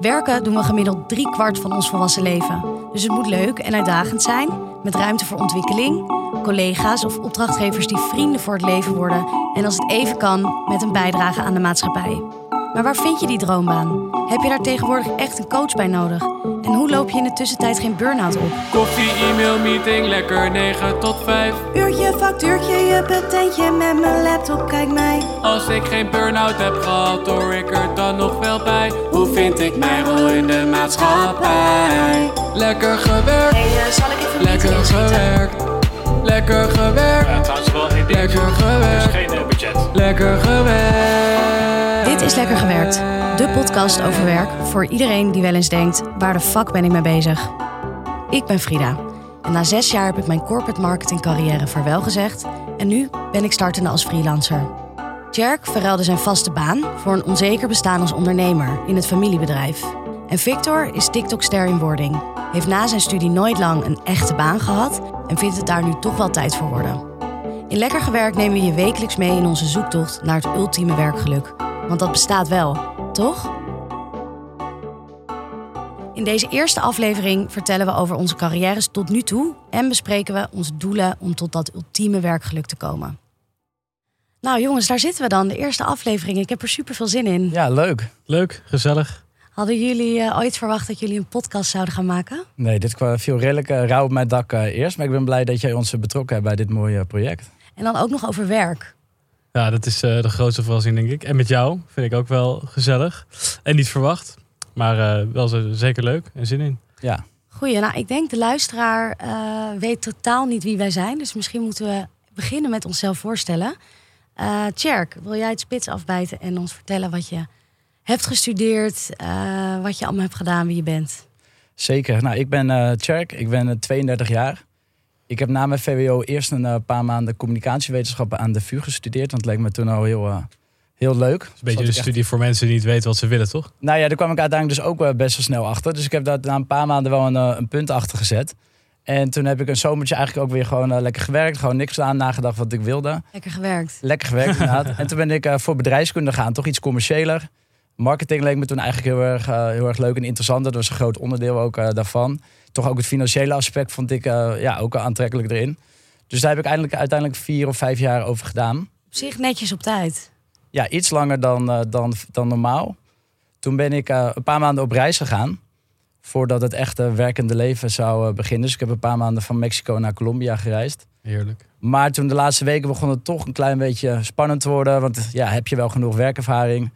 Werken doen we gemiddeld drie kwart van ons volwassen leven. Dus het moet leuk en uitdagend zijn, met ruimte voor ontwikkeling, collega's of opdrachtgevers die vrienden voor het leven worden en als het even kan, met een bijdrage aan de maatschappij. Maar waar vind je die droombaan? Heb je daar tegenwoordig echt een coach bij nodig? En hoe loop je in de tussentijd geen burn-out op? Koffie, e-mail, meeting, lekker 9 tot 5. Uurtje, factuurtje, je betentje met mijn laptop, kijk mij. Als ik geen burn-out heb gehad, hoor ik er dan nog wel bij. Hoe vind ik mijn rol in de maatschappij? Lekker gewerkt, Hey, zal ik even lekker gewerkt. Lekker gewerkt, Ja, trouwens wel één ding. lekker Er is gewerkt, geen eh, budget. lekker gewerkt. Dit is Lekker Gewerkt, de podcast over werk voor iedereen die wel eens denkt: waar de fuck ben ik mee bezig? Ik ben Frida en na zes jaar heb ik mijn corporate marketing carrière vaarwel gezegd en nu ben ik startende als freelancer. Tjerk verruilde zijn vaste baan voor een onzeker bestaan als ondernemer in het familiebedrijf. En Victor is TikTok-ster in wording, heeft na zijn studie nooit lang een echte baan gehad en vindt het daar nu toch wel tijd voor worden. In Lekker Gewerkt nemen we je wekelijks mee in onze zoektocht naar het ultieme werkgeluk. Want dat bestaat wel, toch? In deze eerste aflevering vertellen we over onze carrières tot nu toe en bespreken we onze doelen om tot dat ultieme werkgeluk te komen. Nou jongens, daar zitten we dan, de eerste aflevering. Ik heb er super veel zin in. Ja, leuk. Leuk, gezellig. Hadden jullie eh, ooit verwacht dat jullie een podcast zouden gaan maken? Nee, dit kwam viel redelijk eh, rauw op mijn dak eh, eerst. Maar ik ben blij dat jij ons betrokken hebt bij dit mooie project. En dan ook nog over werk. Ja, dat is eh, de grootste verrassing, denk ik. En met jou vind ik ook wel gezellig. En niet verwacht. Maar eh, wel zo- zeker leuk en zin in. Ja, Goeie, nou ik denk de luisteraar eh, weet totaal niet wie wij zijn. Dus misschien moeten we beginnen met onszelf voorstellen. Eh Tjerk, wil jij het spits afbijten en ons vertellen wat je hebt gestudeerd, eh, wat je allemaal hebt gedaan, wie je bent? zeker. Nou, ik ben eh Tjerk, ik ben eh, 32 jaar. Ik heb na mijn VWO eerst een eh, paar maanden communicatiewetenschappen aan de VU gestudeerd. Want het leek me toen al heel, eh, heel leuk. Een beetje een echt- studie voor mensen die niet weten wat ze willen, toch? Nou ja, daar kwam ik uiteindelijk dus ook wel best wel snel achter. Dus ik heb daar na een paar maanden wel een, eh, een punt achter gezet. En toen heb ik een zomertje eigenlijk ook weer gewoon eh, lekker gewerkt. Gewoon niks aan, nagedacht wat ik wilde. Lekker gewerkt. Lekker gewerkt inderdaad. en toen ben ik eh, voor bedrijfskunde gaan, toch iets commerciëler. Marketing leek me toen eigenlijk heel erg, eh, heel erg leuk en interessant. Dat was een groot onderdeel ook eh, daarvan. Toch ook het financiële aspect vond ik eh, ja, ook wel aantrekkelijk erin. Dus daar heb ik eindelijk, uiteindelijk vier of vijf jaar over gedaan. Op zich netjes op tijd. Ja, iets langer dan, eh, dan, dan normaal. Toen ben ik eh, een paar maanden op reis gegaan. Voordat het echte werkende leven zou beginnen. Dus ik heb een paar maanden van Mexico naar Colombia gereisd. Heerlijk. Maar toen de laatste weken begon het toch een klein beetje spannend te worden. Want ja, heb je wel genoeg werkervaring?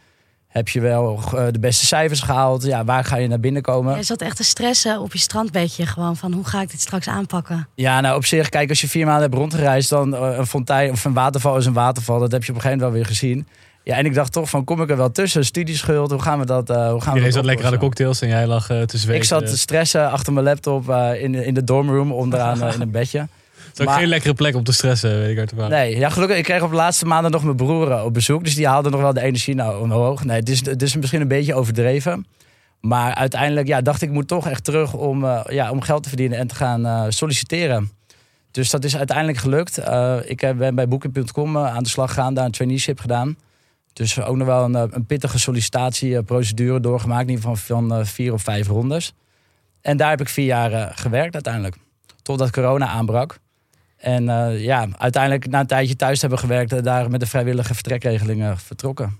Heb je wel eh, de beste cijfers gehaald? Ja, waar ga je naar binnen komen? Je zat echt te stressen op je strandbedje gewoon van hoe ga ik dit straks aanpakken? Ja, nou op zich, kijk, als je vier maanden hebt rondgereisd, dan eh, een fontein of een waterval is een waterval. Dat heb je op een gegeven moment wel weer gezien. Ja, en ik dacht toch van, kom ik er wel tussen? Studieschuld, hoe gaan we dat uh, hoe gaan we Iedereen dat zat lekker aan de cocktails en jij lag eh, te zweten. Ik zat te stressen achter mijn laptop eh, in, de, in de dormroom, onderaan in een bedje. Het is ook geen lekkere plek om te stressen, weet ik uit de baan. Nee, ja, gelukkig. Ik kreeg op de laatste maanden nog mijn broer eh, op bezoek. Dus die haalde nog wel de energie nou omhoog. Nee, het is, het is misschien een beetje overdreven. Maar uiteindelijk ja, dacht ik, ik moet toch echt terug om, eh, ja, om geld te verdienen en te gaan eh, solliciteren. Dus dat is uiteindelijk gelukt. Ik ben bij Booking.com eh, aan de slag gegaan, daar een traineeship gedaan. Dus ook nog wel een, een pittige sollicitatieprocedure doorgemaakt. In ieder geval van vier of vijf rondes. En daar heb ik vier jaar gewerkt uiteindelijk. Totdat corona aanbrak. En eh, ja, uiteindelijk na een tijdje thuis hebben gewerkt, eh, daar met de vrijwillige vertrekregeling eh, vertrokken.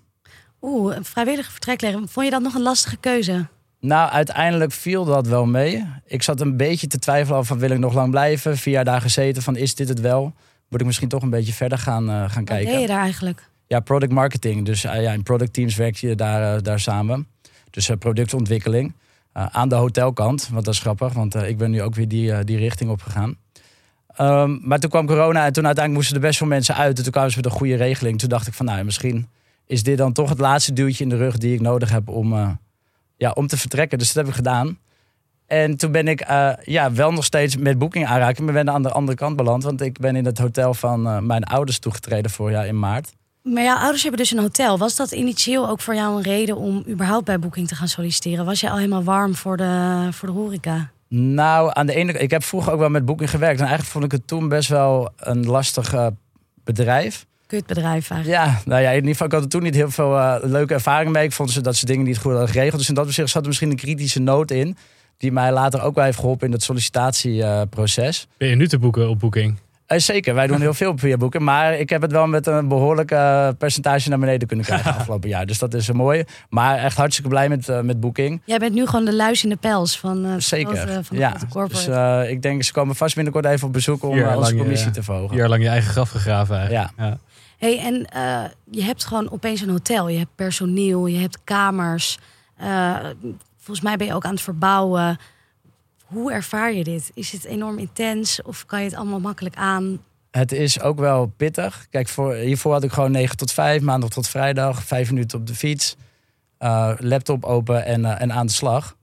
Oeh, een vrijwillige vertrekleger. Vond je dat nog een lastige keuze? Nou, uiteindelijk viel dat wel mee. Ik zat een beetje te twijfelen over van wil ik nog lang blijven. Vier jaar daar gezeten van is dit het wel? Moet ik misschien toch een beetje verder gaan, gaan Wat kijken. deed je daar eigenlijk? Ja, product marketing. Dus ja, in product teams werk je daar, daar samen. Dus productontwikkeling. Aan de hotelkant, want dat is grappig, want ik ben nu ook weer die, die richting opgegaan. Ehm, maar toen kwam corona en toen uiteindelijk moesten er best veel mensen uit. En toen kwamen ze met een goede regeling. Toen dacht ik van nou, misschien is dit dan toch het laatste duwtje in de rug die ik nodig heb om, eh, ja, om te vertrekken. Dus dat heb ik gedaan. En toen ben ik eh, ja, wel nog steeds met boeking aanraken, maar ben aan de andere kant beland. Want ik ben in het hotel van eh, mijn ouders toegetreden vorig jaar in maart. Maar jouw ouders hebben dus een hotel. Was dat initieel ook voor jou een reden om überhaupt bij Booking te gaan solliciteren? Was je al helemaal warm voor de, voor de horeca? Nou, aan de ene kant, ik heb vroeger ook wel met Booking gewerkt. En eigenlijk vond ik het toen best wel een lastig eh, bedrijf. kutbedrijf eigenlijk. Ja, nou ja, in ieder geval, ik had er toen niet heel veel eh, leuke ervaringen mee. Ik vond ze dat ze dingen niet goed hadden geregeld. Dus in dat opzicht zat er misschien een kritische noot in. Die mij later ook wel heeft geholpen in het sollicitatieproces. Ben je nu te boeken op Booking? Eh, zeker, wij doen heel veel via boeken. Maar ik heb het wel met een behoorlijk eh, percentage naar beneden kunnen krijgen afgelopen jaar. Dus dat is een mooi. Maar echt hartstikke blij met, eh, met boeking. Jij bent nu gewoon de luis in de pels van, eh, de Zeker. grote- van de ja, dus corporate. eh, ik denk ze komen vast binnenkort even op bezoek om onze lang, commissie te verhogen. Jaar lang je eigen graf gegraven eigenlijk. Ja. hey, en eh, je hebt gewoon opeens een hotel. Je hebt personeel, je hebt kamers. Eh, volgens mij ben je ook aan het verbouwen. Hoe ervaar je dit? Is het enorm intens of kan je het allemaal makkelijk aan? Het is ook wel pittig. Kijk, voor, hiervoor had ik gewoon 9 tot 5, maandag tot vrijdag, 5 minuten op de fiets, eh, laptop open en, eh, en aan de slag.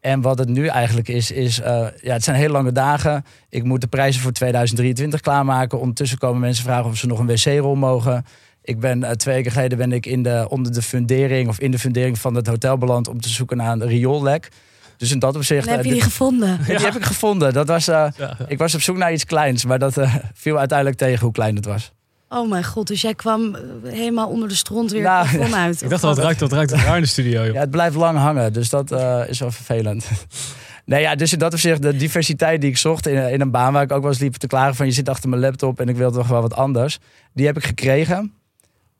En wat het nu eigenlijk is, is eh, ja, het zijn hele lange dagen. Ik moet de prijzen voor 2023 klaarmaken. Ondertussen komen mensen vragen of ze nog een wc-rol mogen. Ik ben twee weken geleden ben ik in de, onder de fundering of in de fundering van het hotel beland om te zoeken naar een rioolek. Dus in dat opzicht. Dan heb eh, je die dit- gevonden. die heb ik gevonden. Dat was, eh, Ja. ik was op zoek naar iets kleins, maar dat eh, viel uiteindelijk tegen hoe klein het was. Oh mijn god, dus jij kwam eh, helemaal onder de stront weer Nou, het plafond uit. Ik dacht al, het ruikt, het ruikt het raar in de studio. Joh. Ja, het blijft lang hangen, dus dat eh, is wel vervelend. nee, ja, dus in dat opzicht, de diversiteit die ik zocht in, in een baan waar ik ook wel eens liep te klagen van je zit achter mijn laptop en ik wil toch wel wat anders, die heb ik gekregen.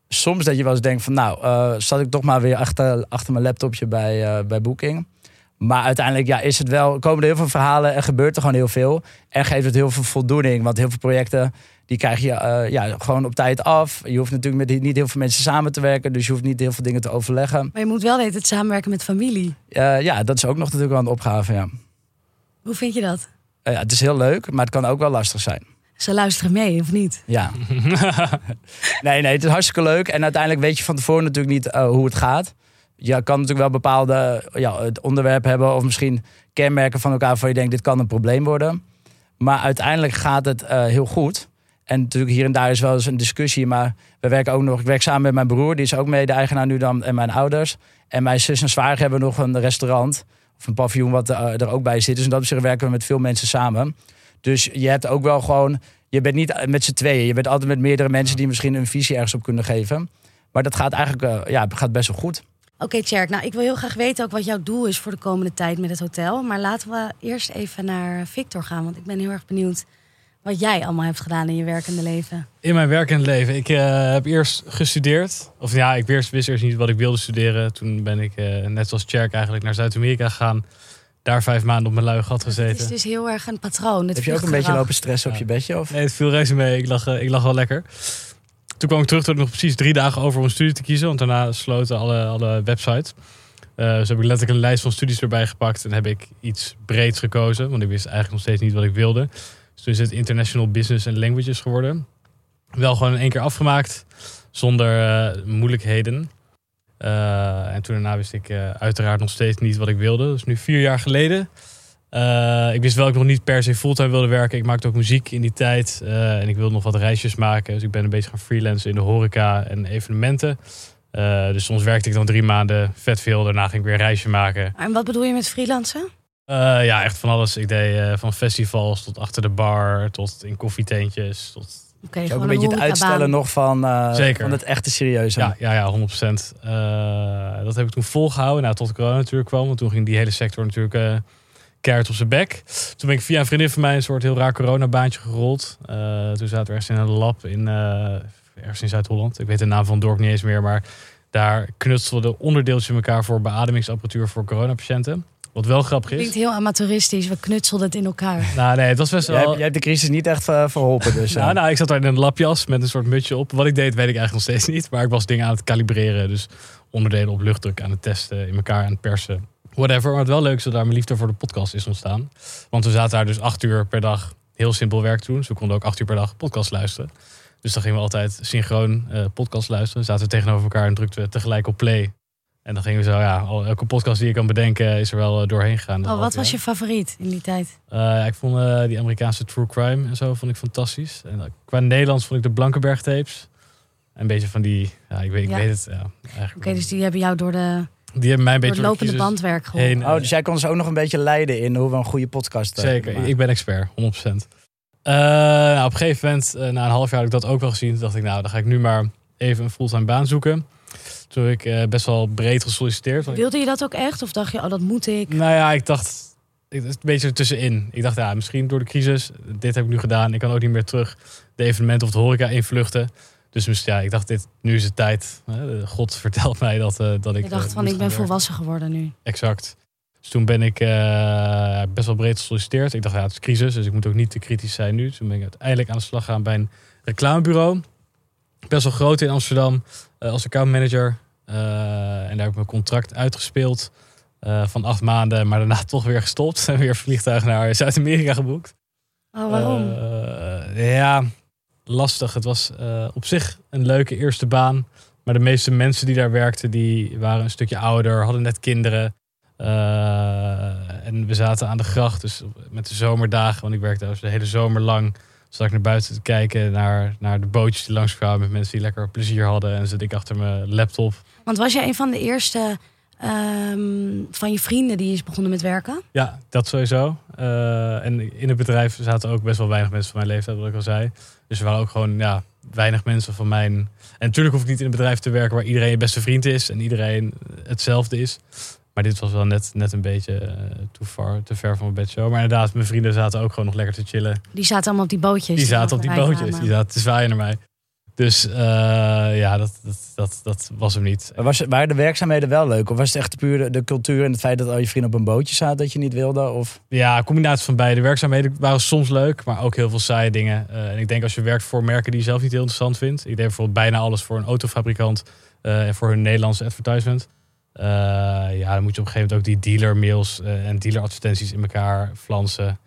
Soms dat je wel eens denkt van nou, eh, zat ik toch maar weer achter, achter mijn laptopje bij, eh, bij Booking. Maar uiteindelijk ja, is het wel, komen er heel veel verhalen en gebeurt er gewoon heel veel. En geeft het heel veel voldoening, want heel veel projecten die krijg je eh, ja, gewoon op tijd af. Je hoeft natuurlijk met niet heel veel mensen samen te werken, dus je hoeft niet heel veel dingen te overleggen. Maar je moet wel het samenwerken met familie. Eh, ja, dat is ook nog natuurlijk wel een opgave, ja. Hoe vind je dat? Eh, ja. Het is heel leuk, maar het kan ook wel lastig zijn. Ze luisteren mee, of niet? Ja. nee, nee, het is hartstikke leuk. En uiteindelijk weet je van tevoren natuurlijk niet hoe het gaat. Je kan natuurlijk wel bepaalde ja, het onderwerp hebben... of misschien kenmerken van elkaar waarvan je denkt... dit kan een probleem worden. Maar uiteindelijk gaat het eh, heel goed. En natuurlijk hier en daar is wel eens een discussie. Maar we werken ook nog... Ik werk samen met mijn broer, die is ook mede-eigenaar nu dan... en mijn ouders. En mijn zus en zwager hebben nog een restaurant... of een paviljoen wat er, er ook bij zit. Dus in dat opzicht werken we met veel mensen samen. Dus je hebt ook wel gewoon... Je bent niet met z'n tweeën. Je bent altijd met meerdere mensen die misschien een visie ergens op kunnen geven. Maar dat gaat eigenlijk eh, ja, gaat best wel goed. Oké, Tjerk. Nou, ik wil heel graag weten ook wat jouw doel is voor de komende tijd met het hotel. Maar laten we eerst even naar Victor gaan. Want ik ben heel erg benieuwd wat jij allemaal hebt gedaan in je werkende leven. In mijn werkende leven. Ik eh, heb eerst gestudeerd. Of ja, ik wist, wist eerst niet wat ik wilde studeren. Toen ben ik, eh, net zoals Tjerk, eigenlijk naar Zuid-Amerika gegaan. Daar vijf maanden op mijn lui gat Het is gezeten. dus heel erg een patroon. Het Heb je ook een beetje lopen stressen op je bedje? Of? Nee, het viel reuze mee. Ik lag, eh, ik lag wel lekker. Toen kwam ik terug, toen ik nog precies drie dagen over om een studie te kiezen. Want daarna sloten alle, alle websites. Eh dus heb ik letterlijk een lijst van studies erbij gepakt. En heb ik iets breeds gekozen. Want ik wist eigenlijk nog steeds niet wat ik wilde. Dus toen is het International Business and Languages geworden. Wel gewoon in één keer afgemaakt. Zonder eh, moeilijkheden. Eh, en toen daarna wist ik uiteraard nog steeds niet wat ik wilde. Is nu vier jaar geleden. Eh, ik wist wel dat ik nog niet per se fulltime wilde werken. Ik maakte ook muziek in die tijd. eh, en ik wilde nog wat reisjes maken. Dus ik ben een beetje gaan freelancen in de horeca en evenementen. Eh, dus soms werkte ik dan drie maanden vet veel. Daarna ging ik weer een reisje maken. En wat bedoel je met freelancen? Eh, ja, echt van alles. Ik deed eh, van festivals tot achter de bar, tot in koffietentjes. Tot... Oké, Ook een beetje het uitstellen nog van, eh, Zeker. van het echte serieuze. Ja, ja, ja, 100%. Eh, dat heb ik toen volgehouden. Nou, tot corona natuurlijk kwam. Want toen ging die hele sector natuurlijk eh keihard op zijn bek. Toen ben ik via een vriendin van mij een soort heel raar coronabaantje gerold. Eh, toen zaten we ergens in een lab in, eh, ergens in Zuid-Holland. Ik weet de naam van het dorp niet eens meer. Maar daar knutselden onderdeeltjes in elkaar voor beademingsapparatuur voor coronapatiënten. Wat wel grappig is. Klinkt heel amateuristisch. We knutselden het in elkaar. Nou nee, het was best wel... jij hebt de crisis niet echt eh, verholpen. Dus, Nou, nou, ik zat daar in een lapjas met een soort mutsje op. Wat ik deed, weet ik eigenlijk nog steeds niet. Maar ik was dingen aan het kalibreren. Dus onderdelen op luchtdruk aan het testen, in elkaar aan het persen. Whatever. Maar het wel leuk is dat daar mijn liefde voor de podcast is ontstaan. Want we zaten daar dus acht uur per dag heel simpel werk te doen. Dus we konden ook acht uur per dag podcast luisteren. Dus dan gingen we altijd synchroon eh, podcast luisteren. Zaten we tegenover elkaar en drukten we tegelijk op play. En dan gingen we zo, ja, elke podcast die je kan bedenken is er wel eh, doorheen gegaan. Oh, wat was je favoriet in die tijd? Eh, ja, ik vond die Amerikaanse true crime en zo vond ik fantastisch. En qua Nederlands vond ik de Blankenberg tapes. Een beetje van die, ja, ik weet, ik Ja. weet het. Ja, Oké, dus die hebben jou door, de, die hebben mij een door beetje het lopende bandwerk heen. oh, dus jij kon ze ook nog een beetje leiden in hoe we een goede podcast eh, Zeker, maken. ik ben expert, 100%. Eh, nou, op een gegeven moment, eh, na een half jaar had ik dat ook wel gezien. Toen dacht ik, nou, dan ga ik nu maar even een fulltime baan zoeken. Toen heb ik eh, best wel breed gesolliciteerd. Wilde je dat ook echt? Of dacht je, oh, dat moet ik? Nou ja, ik dacht, ik- het is een beetje ertussenin. Ik dacht, ja, misschien door de crisis, dit heb ik nu gedaan. Ik kan ook niet meer terug de evenementen of de horeca invluchten. Dus ja, ik dacht, dit, nu is het tijd. God vertelt mij dat, eh, dat ik... Je dacht eh, van, ik gaan ben werken. volwassen geworden nu. Exact. Dus toen ben ik eh, best wel breed gesolliciteerd. Ik dacht, ja, het is crisis, dus ik moet ook niet te kritisch zijn nu. Toen ben ik uiteindelijk aan de slag gegaan bij een reclamebureau. Best wel groot in Amsterdam, eh, als accountmanager. En daar heb ik mijn contract uitgespeeld van acht maanden. Maar daarna toch weer gestopt. En weer vliegtuig naar Zuid-Amerika geboekt. Oh, waarom? Ja, lastig. Het was eh, op zich een leuke eerste baan. Maar de meeste mensen die daar werkten, die waren een stukje ouder, hadden net kinderen. Eh, en we zaten aan de gracht, dus met de zomerdagen, want ik werkte dus de hele zomer lang. Zat ik naar buiten te kijken naar, naar de bootjes die langskwamen met mensen die lekker plezier hadden. En zat ik achter mijn laptop. Want was jij een van de eerste ehm, van je vrienden die is begonnen met werken? Ja, dat sowieso. Eh, en in het bedrijf zaten ook best wel weinig mensen van mijn leeftijd, wat ik al zei. Dus er waren ook gewoon ja, weinig mensen van mijn. En natuurlijk hoef ik niet in een bedrijf te werken waar iedereen je beste vriend is en iedereen hetzelfde is. Maar dit was wel net, net een beetje eh, te, far, te ver van mijn bedshow. Maar inderdaad, mijn vrienden zaten ook gewoon nog lekker te chillen. Die zaten allemaal op die bootjes. Die zaten op die bootjes, die zaten te zwaaien naar mij. Dus eh, ja, dat, dat, dat, dat was hem niet. Maar Was, waren de werkzaamheden wel leuk? Of was het echt puur de, de cultuur en het feit dat al je vrienden op een bootje zaten dat je niet wilde? Of... Ja, een combinatie van beide. Werkzaamheden waren soms leuk, maar ook heel veel saaie dingen. Eh, en ik denk als je werkt voor merken die je zelf niet heel interessant vindt. Ik deed bijvoorbeeld bijna alles voor een autofabrikant eh, en voor hun Nederlandse advertisement. Ja, dan moet je op een gegeven moment ook die dealer mails en dealer advertenties in elkaar flansen. En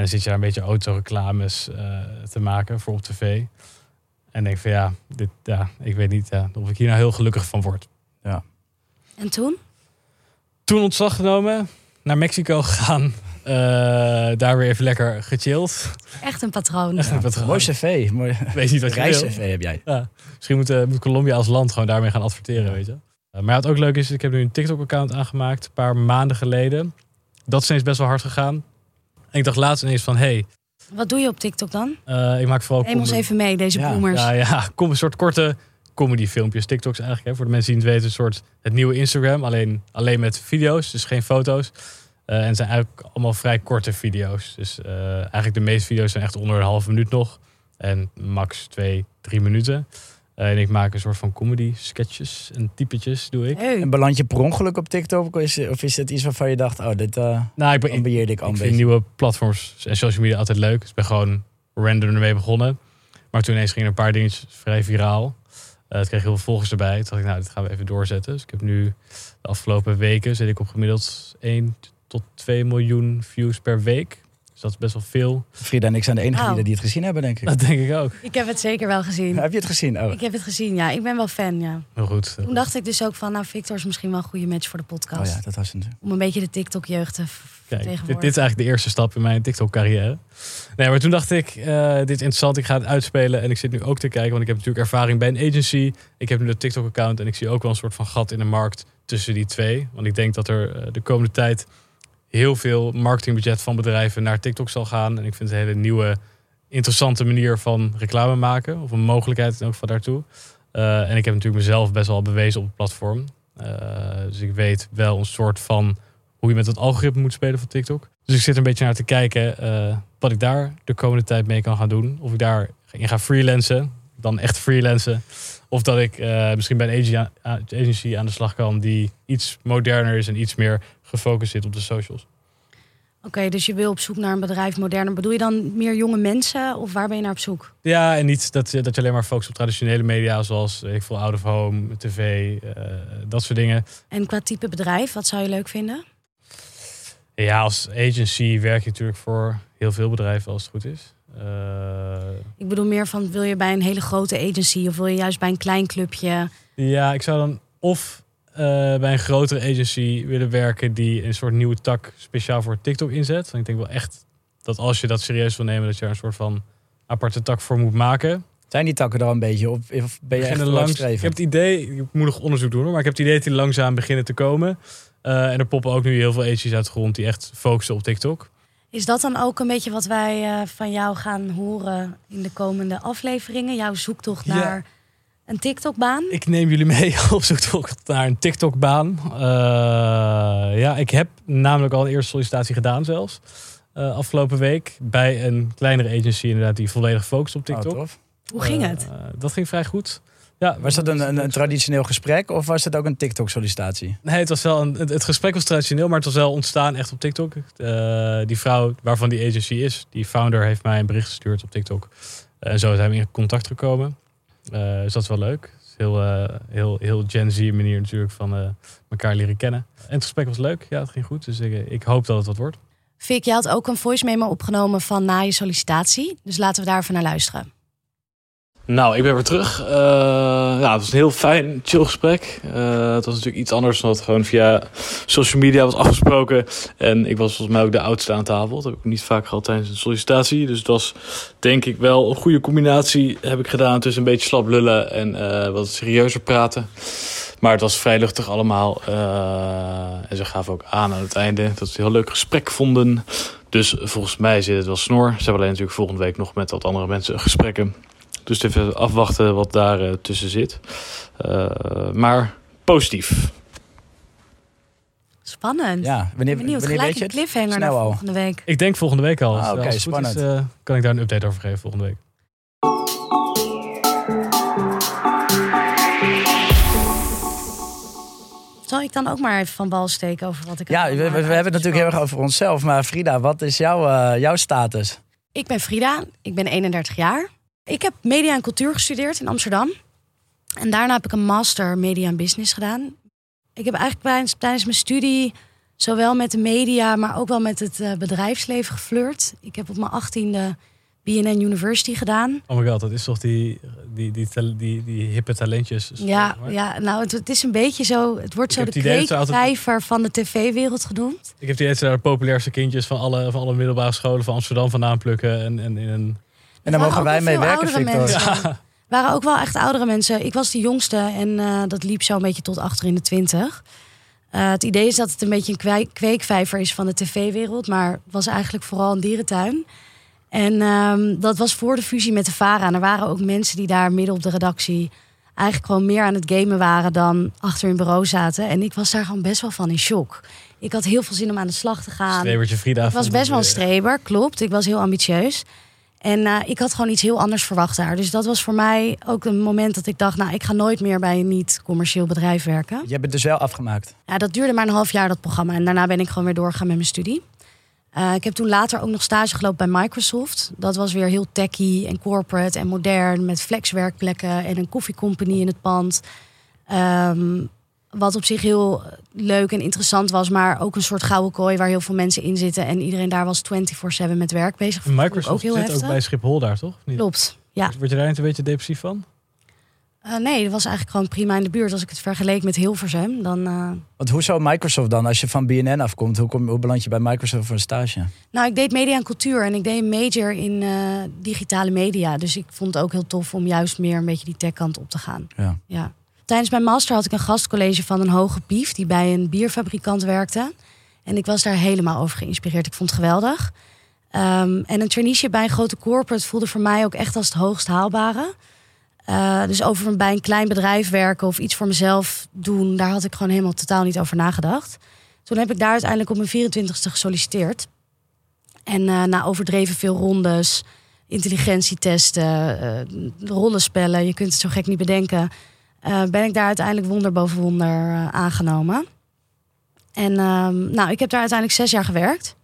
dan zit je daar een beetje autoreclames te maken voor op tv. En denk van ja, dit, ja ik weet niet ja, of ik hier nou heel gelukkig van word. En toen? Toen ontslag genomen, naar Mexico gegaan. Eh, daar weer even lekker gechilled. Echt een patroon. Echt een patroon. Mooi cv. Mooi Weet niet wat reis-cv heb jij. Ja. Misschien moet, eh, moet Colombia als land gewoon daarmee gaan adverteren, weet je. Uh, maar wat ook leuk is, ik heb nu een TikTok-account aangemaakt, een paar maanden geleden. Dat is ineens best wel hard gegaan. En ik dacht laatst ineens van, hé, Wat doe je op TikTok dan? hey, ik maak vooral... Neem ons comedy- even mee, deze Ja, boomers. Ja, ja, kom een soort korte comedy-filmpjes, TikToks eigenlijk. Hè, voor de mensen die het weten, een soort het nieuwe Instagram. Alleen, alleen met video's, dus geen foto's. Eh, en het zijn eigenlijk allemaal vrij korte video's. Dus eh, eigenlijk de meeste video's zijn echt onder een halve minuut nog. En max twee, drie minuten. En ik maak een soort van comedy sketches en typetjes doe ik. Leuk. En beland je per ongeluk op TikTok? Of is, of is het iets waarvan je dacht, oh, dit eh Nou, ik, ambieerde ik al ik een vind nieuwe platforms en social media altijd leuk. Dus ik ben gewoon random ermee begonnen. Maar toen ineens gingen een paar dingetjes vrij viraal. Eh, het kreeg heel veel volgers erbij. Toen dacht ik, nou, dit gaan we even doorzetten. Dus ik heb nu de afgelopen weken zit ik op gemiddeld 1 tot 2 miljoen views per week. Dus dat is best wel veel. Frida en ik zijn de enige die het gezien hebben, denk ik. Dat denk ik ook. Ik heb het zeker wel gezien. Heb je het gezien? Oh. Ik heb het gezien, ja. Ik ben wel fan, ja. Heel goed. Toen goed. dacht ik dus ook van, nou, Victor is misschien wel een goede match voor de oh podcast. ja, dat was het. Om een beetje de TikTok-jeugd te Kijk, dit is eigenlijk de eerste stap in mijn TikTok-carrière. Nee, maar toen dacht ik, eh, dit is interessant, ik ga het uitspelen. En ik zit nu ook te kijken, want ik heb natuurlijk ervaring bij een agency. Ik heb nu de TikTok-account en ik zie ook wel een soort van gat in de markt tussen die twee. Want ik denk dat er eh, de komende tijd heel veel marketingbudget van bedrijven naar TikTok zal gaan. En ik vind het een hele nieuwe, interessante manier van reclame maken. Of een mogelijkheid in elk daartoe. Eh, en ik heb natuurlijk mezelf best wel bewezen op het platform. Eh, dus ik weet wel een soort van hoe je met het algoritme moet spelen van TikTok. Dus ik zit een beetje naar te kijken eh, wat ik daar de komende tijd mee kan gaan doen. Of ik daarin ga freelancen, dan echt freelancen. Of dat ik misschien bij een agency aan de slag kan die iets moderner is en iets meer gefocust zit op de socials. Oké, dus je wil op zoek naar een bedrijf moderner. Bedoel je dan meer jonge mensen of waar ben je naar op zoek? Ja, en niet dat, dat je alleen maar focust op traditionele media zoals ik veel, out of home, tv, eh, dat soort dingen. En qua type bedrijf, wat zou je leuk vinden? Ja, als agency werk je natuurlijk voor heel veel bedrijven als het goed is. Eh, Ik bedoel meer van, wil je bij een hele grote agency of wil je juist bij een klein clubje? Ja, ik zou dan of bij een grotere agency willen werken die een soort nieuwe tak speciaal voor TikTok inzet. Want ik denk wel echt dat als je dat serieus wil nemen, dat je er een soort van aparte tak voor moet maken. Zijn die takken er al een beetje op? Of ben je echt Beginnen langs, ik heb het idee, ik moet nog onderzoek doen, hoor, maar ik heb het idee dat die langzaam beginnen te komen. Eh, en er poppen ook nu heel veel agencies uit de grond die echt focussen op TikTok. Is dat dan ook een beetje wat wij eh, van jou gaan horen in de komende afleveringen? Jouw zoektocht Ja. Een TikTok-baan? Ik neem jullie mee op zoektocht naar een TikTok-baan. Eh, ja, ik heb namelijk al een eerste sollicitatie gedaan zelfs. eh, afgelopen week bij een kleinere agency inderdaad die volledig focust op Oh, TikTok. tof. Hoe ging het? Eh, dat ging vrij goed. Ja, Was dat een, een, een traditioneel gesprek of was het ook een TikTok-sollicitatie? Nee, het, was wel een, het, het gesprek was traditioneel, maar het was wel ontstaan echt op TikTok. Eh, die vrouw waarvan die agency is, die founder, heeft mij een bericht gestuurd op TikTok. En zo zijn we in contact gekomen. Eh, dus dat is wel leuk. Is heel, eh, heel, heel Gen Z manier natuurlijk van eh, elkaar leren kennen. En het gesprek was leuk. Ja, het ging goed. Dus ik, ik hoop dat het wat wordt. Fik, je had ook een voice memo opgenomen van na je sollicitatie. Dus laten we daar even naar luisteren. Nou, ik ben weer terug. Eh, ja, het was een heel fijn, chill gesprek. Eh, het was natuurlijk iets anders dan het gewoon via social media was afgesproken. En ik was volgens mij ook de oudste aan tafel. Dat heb ik niet vaak gehad tijdens een sollicitatie. Dus het was denk ik wel een goede combinatie heb ik gedaan tussen een beetje slap lullen en eh, wat serieuzer praten. Maar het was vrij luchtig allemaal. En ze gaven ook aan aan het einde dat ze een heel leuk gesprek vonden. Dus volgens mij zit het wel snor. Ze hebben alleen natuurlijk volgende week nog met wat andere mensen gesprekken. Dus even afwachten wat daar eh, tussen zit. Eh, maar positief. Spannend. Ja, wanneer, Benieuwd, wanneer gelijk weet je een het? cliffhanger naar volgende week. Ik denk volgende week al. Ah, oké, is, spannend. eh, kan ik daar een update over geven volgende week. Zal ik dan ook maar even van bal steken over wat ik Ja, we, we- we hebben het natuurlijk heel erg over onszelf. Maar Frida, wat is jouw, eh, jouw status? Ik ben Frida, ik ben 31 jaar. Ik heb media en cultuur gestudeerd in Amsterdam. En daarna heb ik een master media en business gedaan. Ik heb eigenlijk tijdens, tijdens mijn studie zowel met de media, maar ook wel met het eh, bedrijfsleven geflirt. Ik heb op mijn achttiende BNN University gedaan. Oh my god, dat is toch die, die, die, die, die, hippe talentjes. Ja, Maar ja nou, het, het is een beetje zo. Het wordt Ik zo de idee altijd- kreekvijver van de tv-wereld genoemd. Ik heb die daar de populairste kindjes van alle, van alle middelbare scholen van Amsterdam vandaan plukken. En, en in een... En daar waren mogen ook wij wel mee werken, Victor. mensen. waren ook wel echt oudere mensen. Ik was de jongste en eh, dat liep zo een beetje tot achter in de twintig. Eh, het idee is dat het een beetje een kwee- kweekvijver is van de tv-wereld, maar het was eigenlijk vooral een dierentuin. En ehm, dat was voor de fusie met de VARA. En er waren ook mensen die daar midden op de redactie eigenlijk gewoon meer aan het gamen waren dan achter hun bureau zaten. En ik was daar gewoon best wel van in shock. Ik had heel veel zin om aan de slag te gaan. Strebertje Frida. Ik was best wel een streber, klopt. Ik was heel ambitieus. En eh, ik had gewoon iets heel anders verwacht daar. Dus dat was voor mij ook een moment dat ik dacht... nou, ik ga nooit meer bij een niet-commercieel bedrijf werken. Je hebt het dus wel afgemaakt. Ja, dat duurde maar een half jaar, dat programma. En daarna ben ik gewoon weer doorgegaan met mijn studie. Eh, ik heb toen later ook nog stage gelopen bij Microsoft. Dat was weer heel techy en corporate en modern... met flexwerkplekken en een koffiecompany in het pand. Ehm, wat op zich heel leuk en interessant was... maar ook een soort gouden kooi waar heel veel mensen in zitten... en iedereen daar was 24-7 met werk bezig. Microsoft ook heel zit heftig. ook bij Schiphol daar, toch? Of Niet? Klopt, ja. Word je daar niet een beetje depressief van? Eh, nee, dat was eigenlijk gewoon prima in de buurt. Als ik het vergeleek met Hilversum, dan... eh, Want hoe zou Microsoft dan, als je van BNN afkomt, hoe, kom, hoe beland je bij Microsoft voor een stage? Nou, ik deed media en cultuur en ik deed een major in eh, digitale media. Dus ik vond het ook heel tof om juist meer een beetje die techkant op te gaan. Ja. Ja. Tijdens mijn master had ik een gastcollege van een hoge pief die bij een bierfabrikant werkte. En ik was daar helemaal over geïnspireerd. Ik vond het geweldig. Ehm, en een traineeship bij een grote corporate voelde voor mij ook echt als het hoogst haalbare. Eh, dus over bij een klein bedrijf werken of iets voor mezelf doen, daar had ik gewoon helemaal totaal niet over nagedacht. Toen heb ik daar uiteindelijk op mijn 24ste gesolliciteerd. En eh, na overdreven veel rondes, intelligentietesten, eh rollenspellen, je kunt het zo gek niet bedenken, eh, ben ik daar uiteindelijk wonder boven wonder eh, aangenomen. En ehm, nou, ik heb daar uiteindelijk zes jaar gewerkt.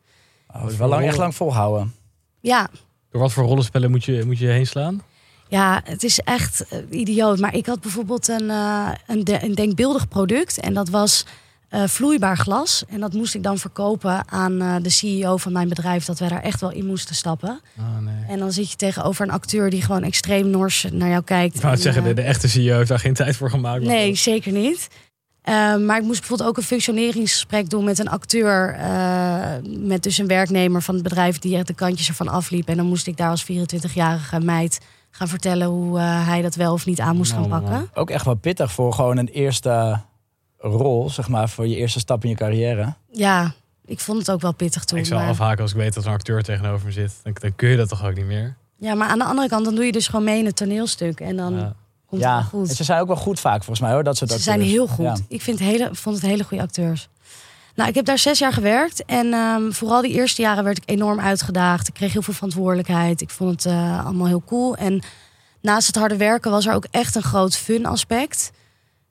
Oh, dat is wel lang, echt lang volhouden. Ja, Door wat voor rollenspellen moet je, moet je heen slaan? Ja, het is echt eh, idioot. Maar ik had bijvoorbeeld een, eh, een, de- een denkbeeldig product. En dat was eh, vloeibaar glas. En dat moest ik dan verkopen aan eh, de CEO van mijn bedrijf. Dat wij daar echt wel in moesten stappen. Oh, nee. En dan zit je tegenover een acteur die gewoon extreem nors naar jou kijkt. Ik wou En, zeggen, eh, de, de echte CEO heeft daar geen tijd voor gemaakt. Nee, zeker niet. Eh, maar ik moest bijvoorbeeld ook een functioneringsgesprek doen met een acteur. eh, met dus een werknemer van het bedrijf die echt de kantjes ervan afliep. En dan moest ik daar als 24-jarige meid gaan vertellen hoe eh, hij dat wel of niet aan moest gaan Nou, pakken. Ook echt wel pittig voor gewoon een eerste rol, zeg maar, voor je eerste stap in je carrière. Ja, ik vond het ook wel pittig toen. ik zou maar- afhaken als ik weet dat er een acteur tegenover me zit. Dan, dan kun je dat toch ook niet meer? Ja, maar aan de andere kant, dan doe je dus gewoon mee in het toneelstuk. En dan Ja. komt ja, het wel en goed. ze zijn ook wel goed vaak volgens mij hoor. Dat soort Ze zijn heel goed. Ja. Ik vind hele, vond het hele goede acteurs. Nou, ik heb daar zes jaar gewerkt. En ehm, vooral die eerste jaren werd ik enorm uitgedaagd. Ik kreeg heel veel verantwoordelijkheid. Ik vond het eh, allemaal heel cool. En naast het harde werken was er ook echt een groot fun aspect.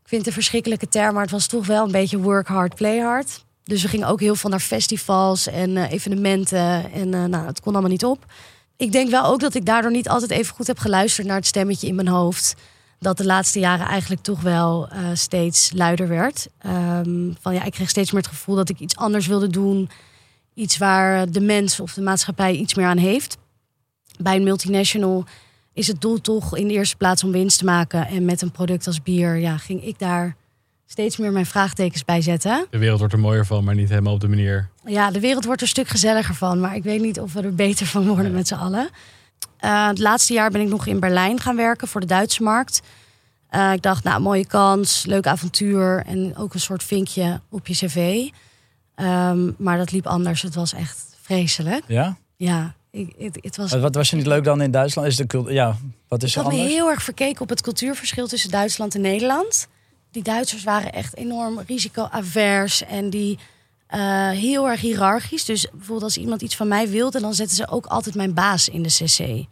Ik vind het een verschrikkelijke term, maar het was toch wel een beetje work hard, play hard. Dus we gingen ook heel veel naar festivals en eh, evenementen. En eh, nou, het kon allemaal niet op. Ik denk wel ook dat ik daardoor niet altijd even goed heb geluisterd naar het stemmetje in mijn hoofd. Dat de laatste jaren eigenlijk toch wel eh, steeds luider werd. Ehm, van ja, ik kreeg steeds meer het gevoel dat ik iets anders wilde doen. Iets waar de mens of de maatschappij iets meer aan heeft. Bij een multinational is het doel toch in de eerste plaats om winst te maken. En met een product als bier ja, ging ik daar steeds meer mijn vraagtekens bij zetten. De wereld wordt er mooier van, maar niet helemaal op de manier. Ja, de wereld wordt er een stuk gezelliger van. Maar ik weet niet of we er beter van worden met z'n allen. Eh, het laatste jaar ben ik nog in Berlijn gaan werken voor de Duitse markt. Eh, ik dacht, nou, mooie kans, leuk avontuur. En ook een soort vinkje op je cv. Ehm, maar dat liep anders. Het was echt vreselijk. Ja? Ja, ik, het, het was... Wat, was je niet leuk dan in Duitsland? Is de ja, wat is Ik er had me heel erg verkeken op het cultuurverschil tussen Duitsland en Nederland. Die Duitsers waren echt enorm risicoavers en die eh, heel erg hiërarchisch. Dus bijvoorbeeld als iemand iets van mij wilde, dan zetten ze ook altijd mijn baas in de cc.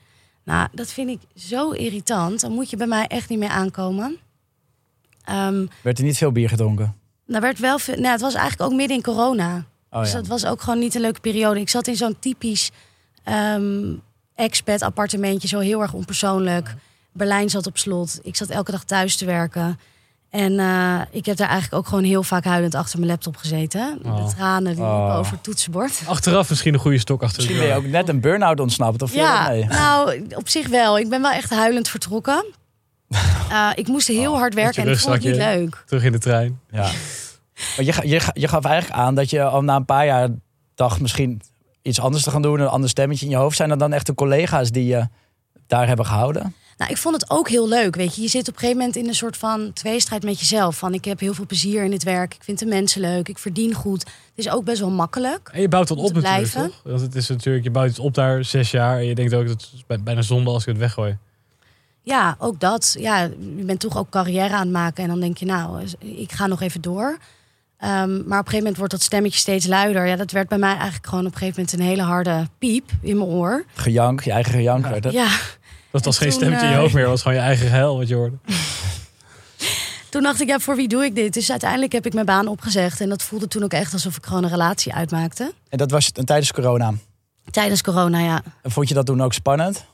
Nou, dat vind ik zo irritant. Dan moet je bij mij echt niet meer aankomen. Ehm Werd er niet veel bier gedronken? daar werd wel veel, nou, het was eigenlijk ook midden in corona. Oh, dus ja. dat was ook gewoon niet een leuke periode. Ik zat in zo'n typisch ehm expat appartementje, zo heel erg onpersoonlijk. Berlijn zat op slot. Ik zat elke dag thuis te werken. En eh, ik heb daar eigenlijk ook gewoon heel vaak huilend achter mijn laptop gezeten. Oh. De tranen die Oh. over het toetsenbord. Achteraf misschien een goede stok achter Misschien ben je ook net een burn-out ontsnapt. Of Ja, mee? nou, op zich wel. Ik ben wel echt huilend vertrokken. Eh, ik moest heel hard werken en ik vond het niet leuk. Terug in de trein. Ja. Maar je, ga- je, ga- je gaf eigenlijk aan dat je al na een paar jaar dacht misschien iets anders te gaan doen. Een ander stemmetje in je hoofd. Zijn er dan echt de collega's die je daar hebben gehouden? Nou, ik vond het ook heel leuk. Weet je, je zit op een gegeven moment in een soort van tweestrijd met jezelf. Van ik heb heel veel plezier in het werk. Ik vind de mensen leuk. Ik verdien goed. Het is ook best wel makkelijk. En je bouwt het op natuurlijk, blijven. toch? Want het is natuurlijk, je bouwt het op daar zes jaar. En je denkt ook, dat is bij- bijna zonde als ik het weggooi. Ja, ook dat. Ja, je bent toch ook carrière aan het maken. En dan denk je, nou, ik ga nog even door. Ehm, maar op een gegeven moment wordt dat stemmetje steeds luider. Ja, dat werd bij mij eigenlijk gewoon op een gegeven moment een hele harde piep in mijn oor. Gejank, je eigen gejank werd het. Ja, Dat was En geen toen, stemmetje in je eh, hoofd meer. Dat was gewoon je eigen gehuil wat je hoorde. toen dacht ik, ja, voor wie doe ik dit? Dus uiteindelijk heb ik mijn baan opgezegd. En dat voelde toen ook echt alsof ik gewoon een relatie uitmaakte. En dat was tijdens corona. Tijdens corona, ja. En vond je dat toen ook spannend?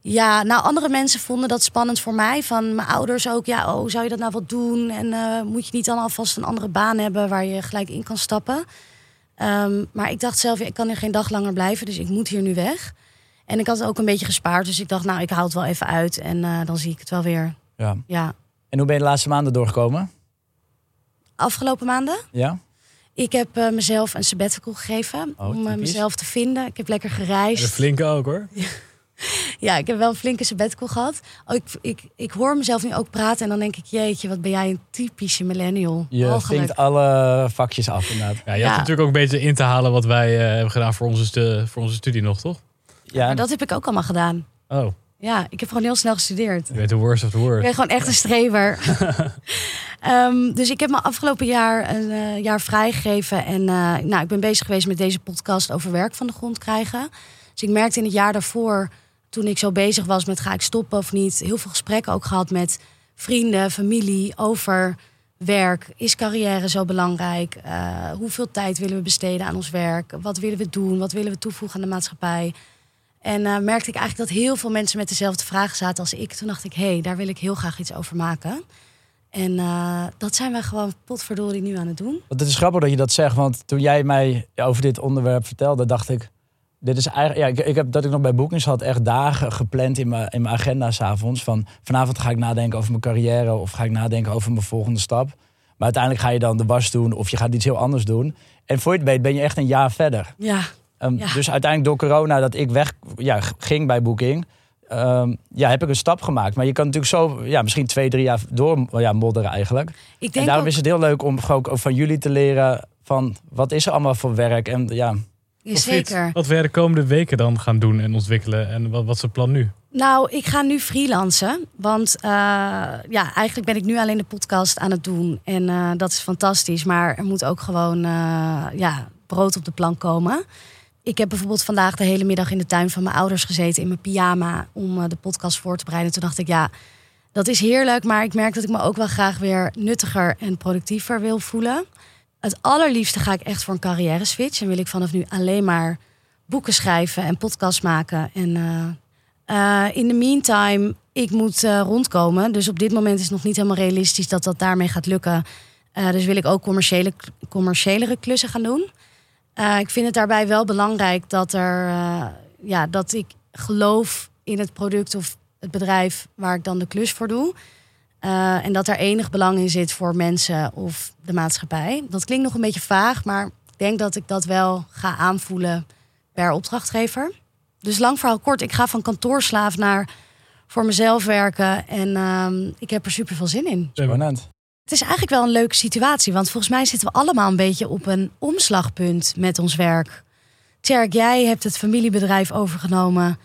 Ja, nou, andere mensen vonden dat spannend voor mij. Van mijn ouders ook. Ja, oh, zou je dat nou wel doen? En eh, moet je niet dan alvast een andere baan hebben waar je gelijk in kan stappen? Ehm, maar ik dacht zelf, ja, ik kan hier geen dag langer blijven, dus ik moet hier nu weg. En ik had ook een beetje gespaard, dus ik dacht, nou, ik haal het wel even uit en eh, dan zie ik het wel weer. Ja. Ja, En hoe ben je de laatste maanden doorgekomen? afgelopen maanden. Ja? Ik heb eh, mezelf een sabbatical gegeven Oh, om mezelf te vinden. Ik heb lekker En gereisd. een flinke ook hoor. Ja, ik heb wel een flinke sabbatical gehad. Oh, ik, ik, ik hoor mezelf nu ook praten en dan denk ik, jeetje, wat ben jij een typische millennial. Je vinkt alle vakjes af inderdaad. Ja, je Ja. had natuurlijk ook een beetje in te halen wat wij eh, hebben gedaan voor onze, stu- voor onze studie nog, toch? Ja, Maar dat heb ik ook allemaal gedaan. Oh, Ja, ik heb gewoon heel snel gestudeerd. je weet de worst of the Ik worst. ben gewoon echt een strever. Ehm, dus ik heb me afgelopen jaar een eh, jaar vrijgegeven. En eh, nou, ik ben bezig geweest met deze podcast over werk van de grond krijgen. Dus ik merkte in het jaar daarvoor, toen ik zo bezig was met ga ik stoppen of niet, heel veel gesprekken ook gehad met vrienden, familie over werk. Is carrière zo belangrijk? Eh, hoeveel tijd willen we besteden aan ons werk? Wat willen we doen? Wat willen we toevoegen aan de maatschappij? En eh, merkte ik eigenlijk dat heel veel mensen met dezelfde vragen zaten als ik. Toen dacht ik, hé, hey, daar wil ik heel graag iets over maken. En eh, dat zijn wij gewoon potverdorie nu aan het doen. Het is grappig dat je dat zegt, want toen jij mij over dit onderwerp vertelde, dacht ik, dit is eigenlijk, ja, ik, ik heb dat ik nog bij Boekings had echt dagen gepland in mijn, in mijn agenda s'avonds. Van vanavond ga ik nadenken over mijn carrière of ga ik nadenken over mijn volgende stap. Maar uiteindelijk ga je dan de was doen of je gaat iets heel anders doen. En voor je het weet ben je echt een jaar verder. Ja, Ehm, Ja. Dus uiteindelijk door corona dat ik weg ja, ging bij Booking, ehm, ja, heb ik een stap gemaakt. Maar je kan natuurlijk zo, ja, misschien twee, drie jaar door ja, modderen eigenlijk. ik En denk daarom ook, is het heel leuk om ook van jullie te leren van wat is er allemaal voor werk. En ja, Ja, Of Friet, Zeker. Wat wij de komende weken dan gaan doen en ontwikkelen. En wat, wat is het plan nu? Nou, ik ga nu freelancen. Want eh, ja, eigenlijk ben ik nu alleen de podcast aan het doen. En eh, dat is fantastisch. Maar er moet ook gewoon eh, ja, brood op de plank komen. Ik heb bijvoorbeeld vandaag de hele middag in de tuin van mijn ouders gezeten in mijn pyjama om de podcast voor te bereiden. Toen dacht ik, ja, dat is heerlijk. Maar ik merk dat ik me ook wel graag weer nuttiger en productiever wil voelen. Het allerliefste ga ik echt voor een carrière switch. En wil ik vanaf nu alleen maar boeken schrijven en podcasts maken. En eh, eh, in de meantime, ik moet eh, rondkomen. Dus op dit moment is het nog niet helemaal realistisch dat dat daarmee gaat lukken. Dus wil ik ook commerciële, commerciëlere klussen gaan doen. Ik vind het daarbij wel belangrijk dat, er, ja, dat ik geloof in het product of het bedrijf waar ik dan de klus voor doe. Eh, en dat er enig belang in zit voor mensen of de maatschappij. Dat klinkt nog een beetje vaag, maar ik denk dat ik dat wel ga aanvoelen per opdrachtgever. Dus lang verhaal kort, ik ga van kantoorslaaf naar voor mezelf werken. En ehm, ik heb er super veel zin in. spannend. Het is eigenlijk wel een leuke situatie, want volgens mij zitten we allemaal een beetje op een omslagpunt met ons werk. Tjerk, jij hebt het familiebedrijf overgenomen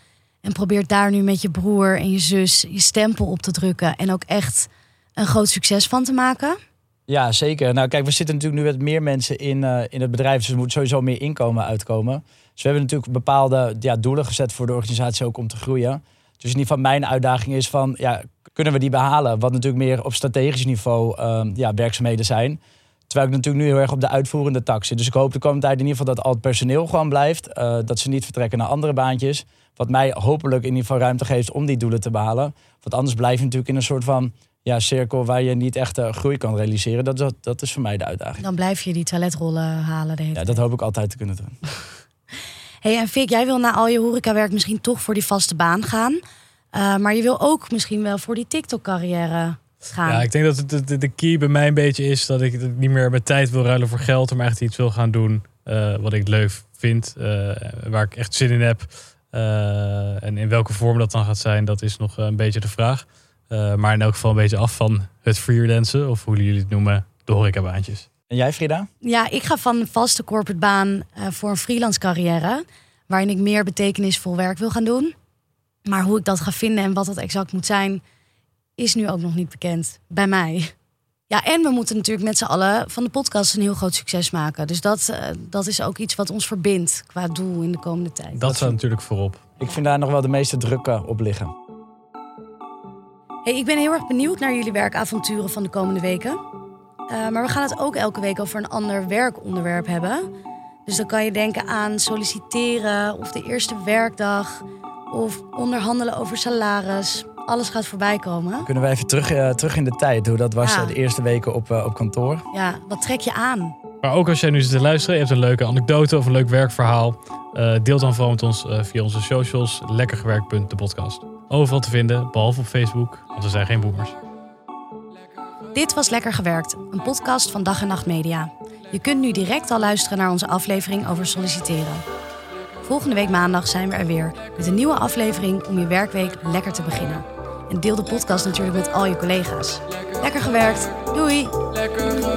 en probeert daar nu met je broer en je zus je stempel op te drukken en ook echt een groot succes van te maken. Ja, zeker. Nou, kijk, we zitten natuurlijk nu met meer mensen in, eh, in het bedrijf. Dus er moet sowieso meer inkomen uitkomen. Dus we hebben natuurlijk bepaalde ja, doelen gezet voor de organisatie ook om te groeien. Dus in ieder geval mijn uitdaging is van, ja, kunnen we die behalen? Wat natuurlijk meer op strategisch niveau ehm, ja, werkzaamheden zijn. Terwijl ik natuurlijk nu heel erg op de uitvoerende tak zit. Dus ik hoop de komende tijd in ieder geval dat al het personeel gewoon blijft. eh, dat ze niet vertrekken naar andere baantjes. Wat mij hopelijk in ieder geval ruimte geeft om die doelen te behalen. Want anders blijf je natuurlijk in een soort van ja, cirkel waar je niet echt eh, groei kan realiseren. Dat, dat, dat is voor mij de uitdaging. Dan blijf je die toiletrollen halen de hele Ja, tijd. dat hoop ik altijd te kunnen doen. Hey, en Fik, jij wil na al je horecawerk misschien toch voor die vaste baan gaan. Eh, maar je wil ook misschien wel voor die TikTok-carrière gaan. Ja, ik denk dat de, de, de key bij mij een beetje is dat ik het niet meer mijn tijd wil ruilen voor geld. Maar echt iets wil gaan doen eh, wat ik leuk vind. eh, waar ik echt zin in heb. Eh, en in welke vorm dat dan gaat zijn, dat is nog eh, een beetje de vraag. Eh, maar in elk geval een beetje af van het freelancen. Of hoe jullie het noemen, de horecabaantjes. En jij, Frida? Ja, ik ga van een vaste corporate baan eh, voor een freelance carrière. Waarin ik meer betekenisvol werk wil gaan doen. Maar hoe ik dat ga vinden en wat dat exact moet zijn, is nu ook nog niet bekend. Bij mij. Ja, en we moeten natuurlijk met z'n allen van de podcast een heel groot succes maken. Dus dat, eh, dat is ook iets wat ons verbindt qua doel in de komende tijd. Dat staat natuurlijk voorop. Ik vind daar nog wel de meeste druk eh, op liggen. Hey, ik ben heel erg benieuwd naar jullie werkavonturen van de komende weken. Eh, maar we gaan het ook elke week over een ander werkonderwerp hebben. Dus dan kan je denken aan solliciteren of de eerste werkdag of onderhandelen over salaris. Alles gaat voorbij komen. Kunnen we even terug, eh, terug in de tijd, hoe dat was Ja. eh, de eerste weken op, eh, op kantoor. Ja, wat trek je aan? Maar ook als jij nu zit te luisteren, je hebt een leuke anekdote of een leuk werkverhaal. eh deel dan vooral met ons eh, via onze socials. Lekkergewerkt. de podcast. Overal te vinden, behalve op Facebook, want we zijn geen boomers. Dit was Lekker Gewerkt, een podcast van Dag en Nacht Media. Je kunt nu direct al luisteren naar onze aflevering over solliciteren. Volgende week maandag zijn we er weer met een nieuwe aflevering om je werkweek lekker te beginnen. En deel de podcast natuurlijk met al je collega's. Lekker gewerkt. Doei. Lekker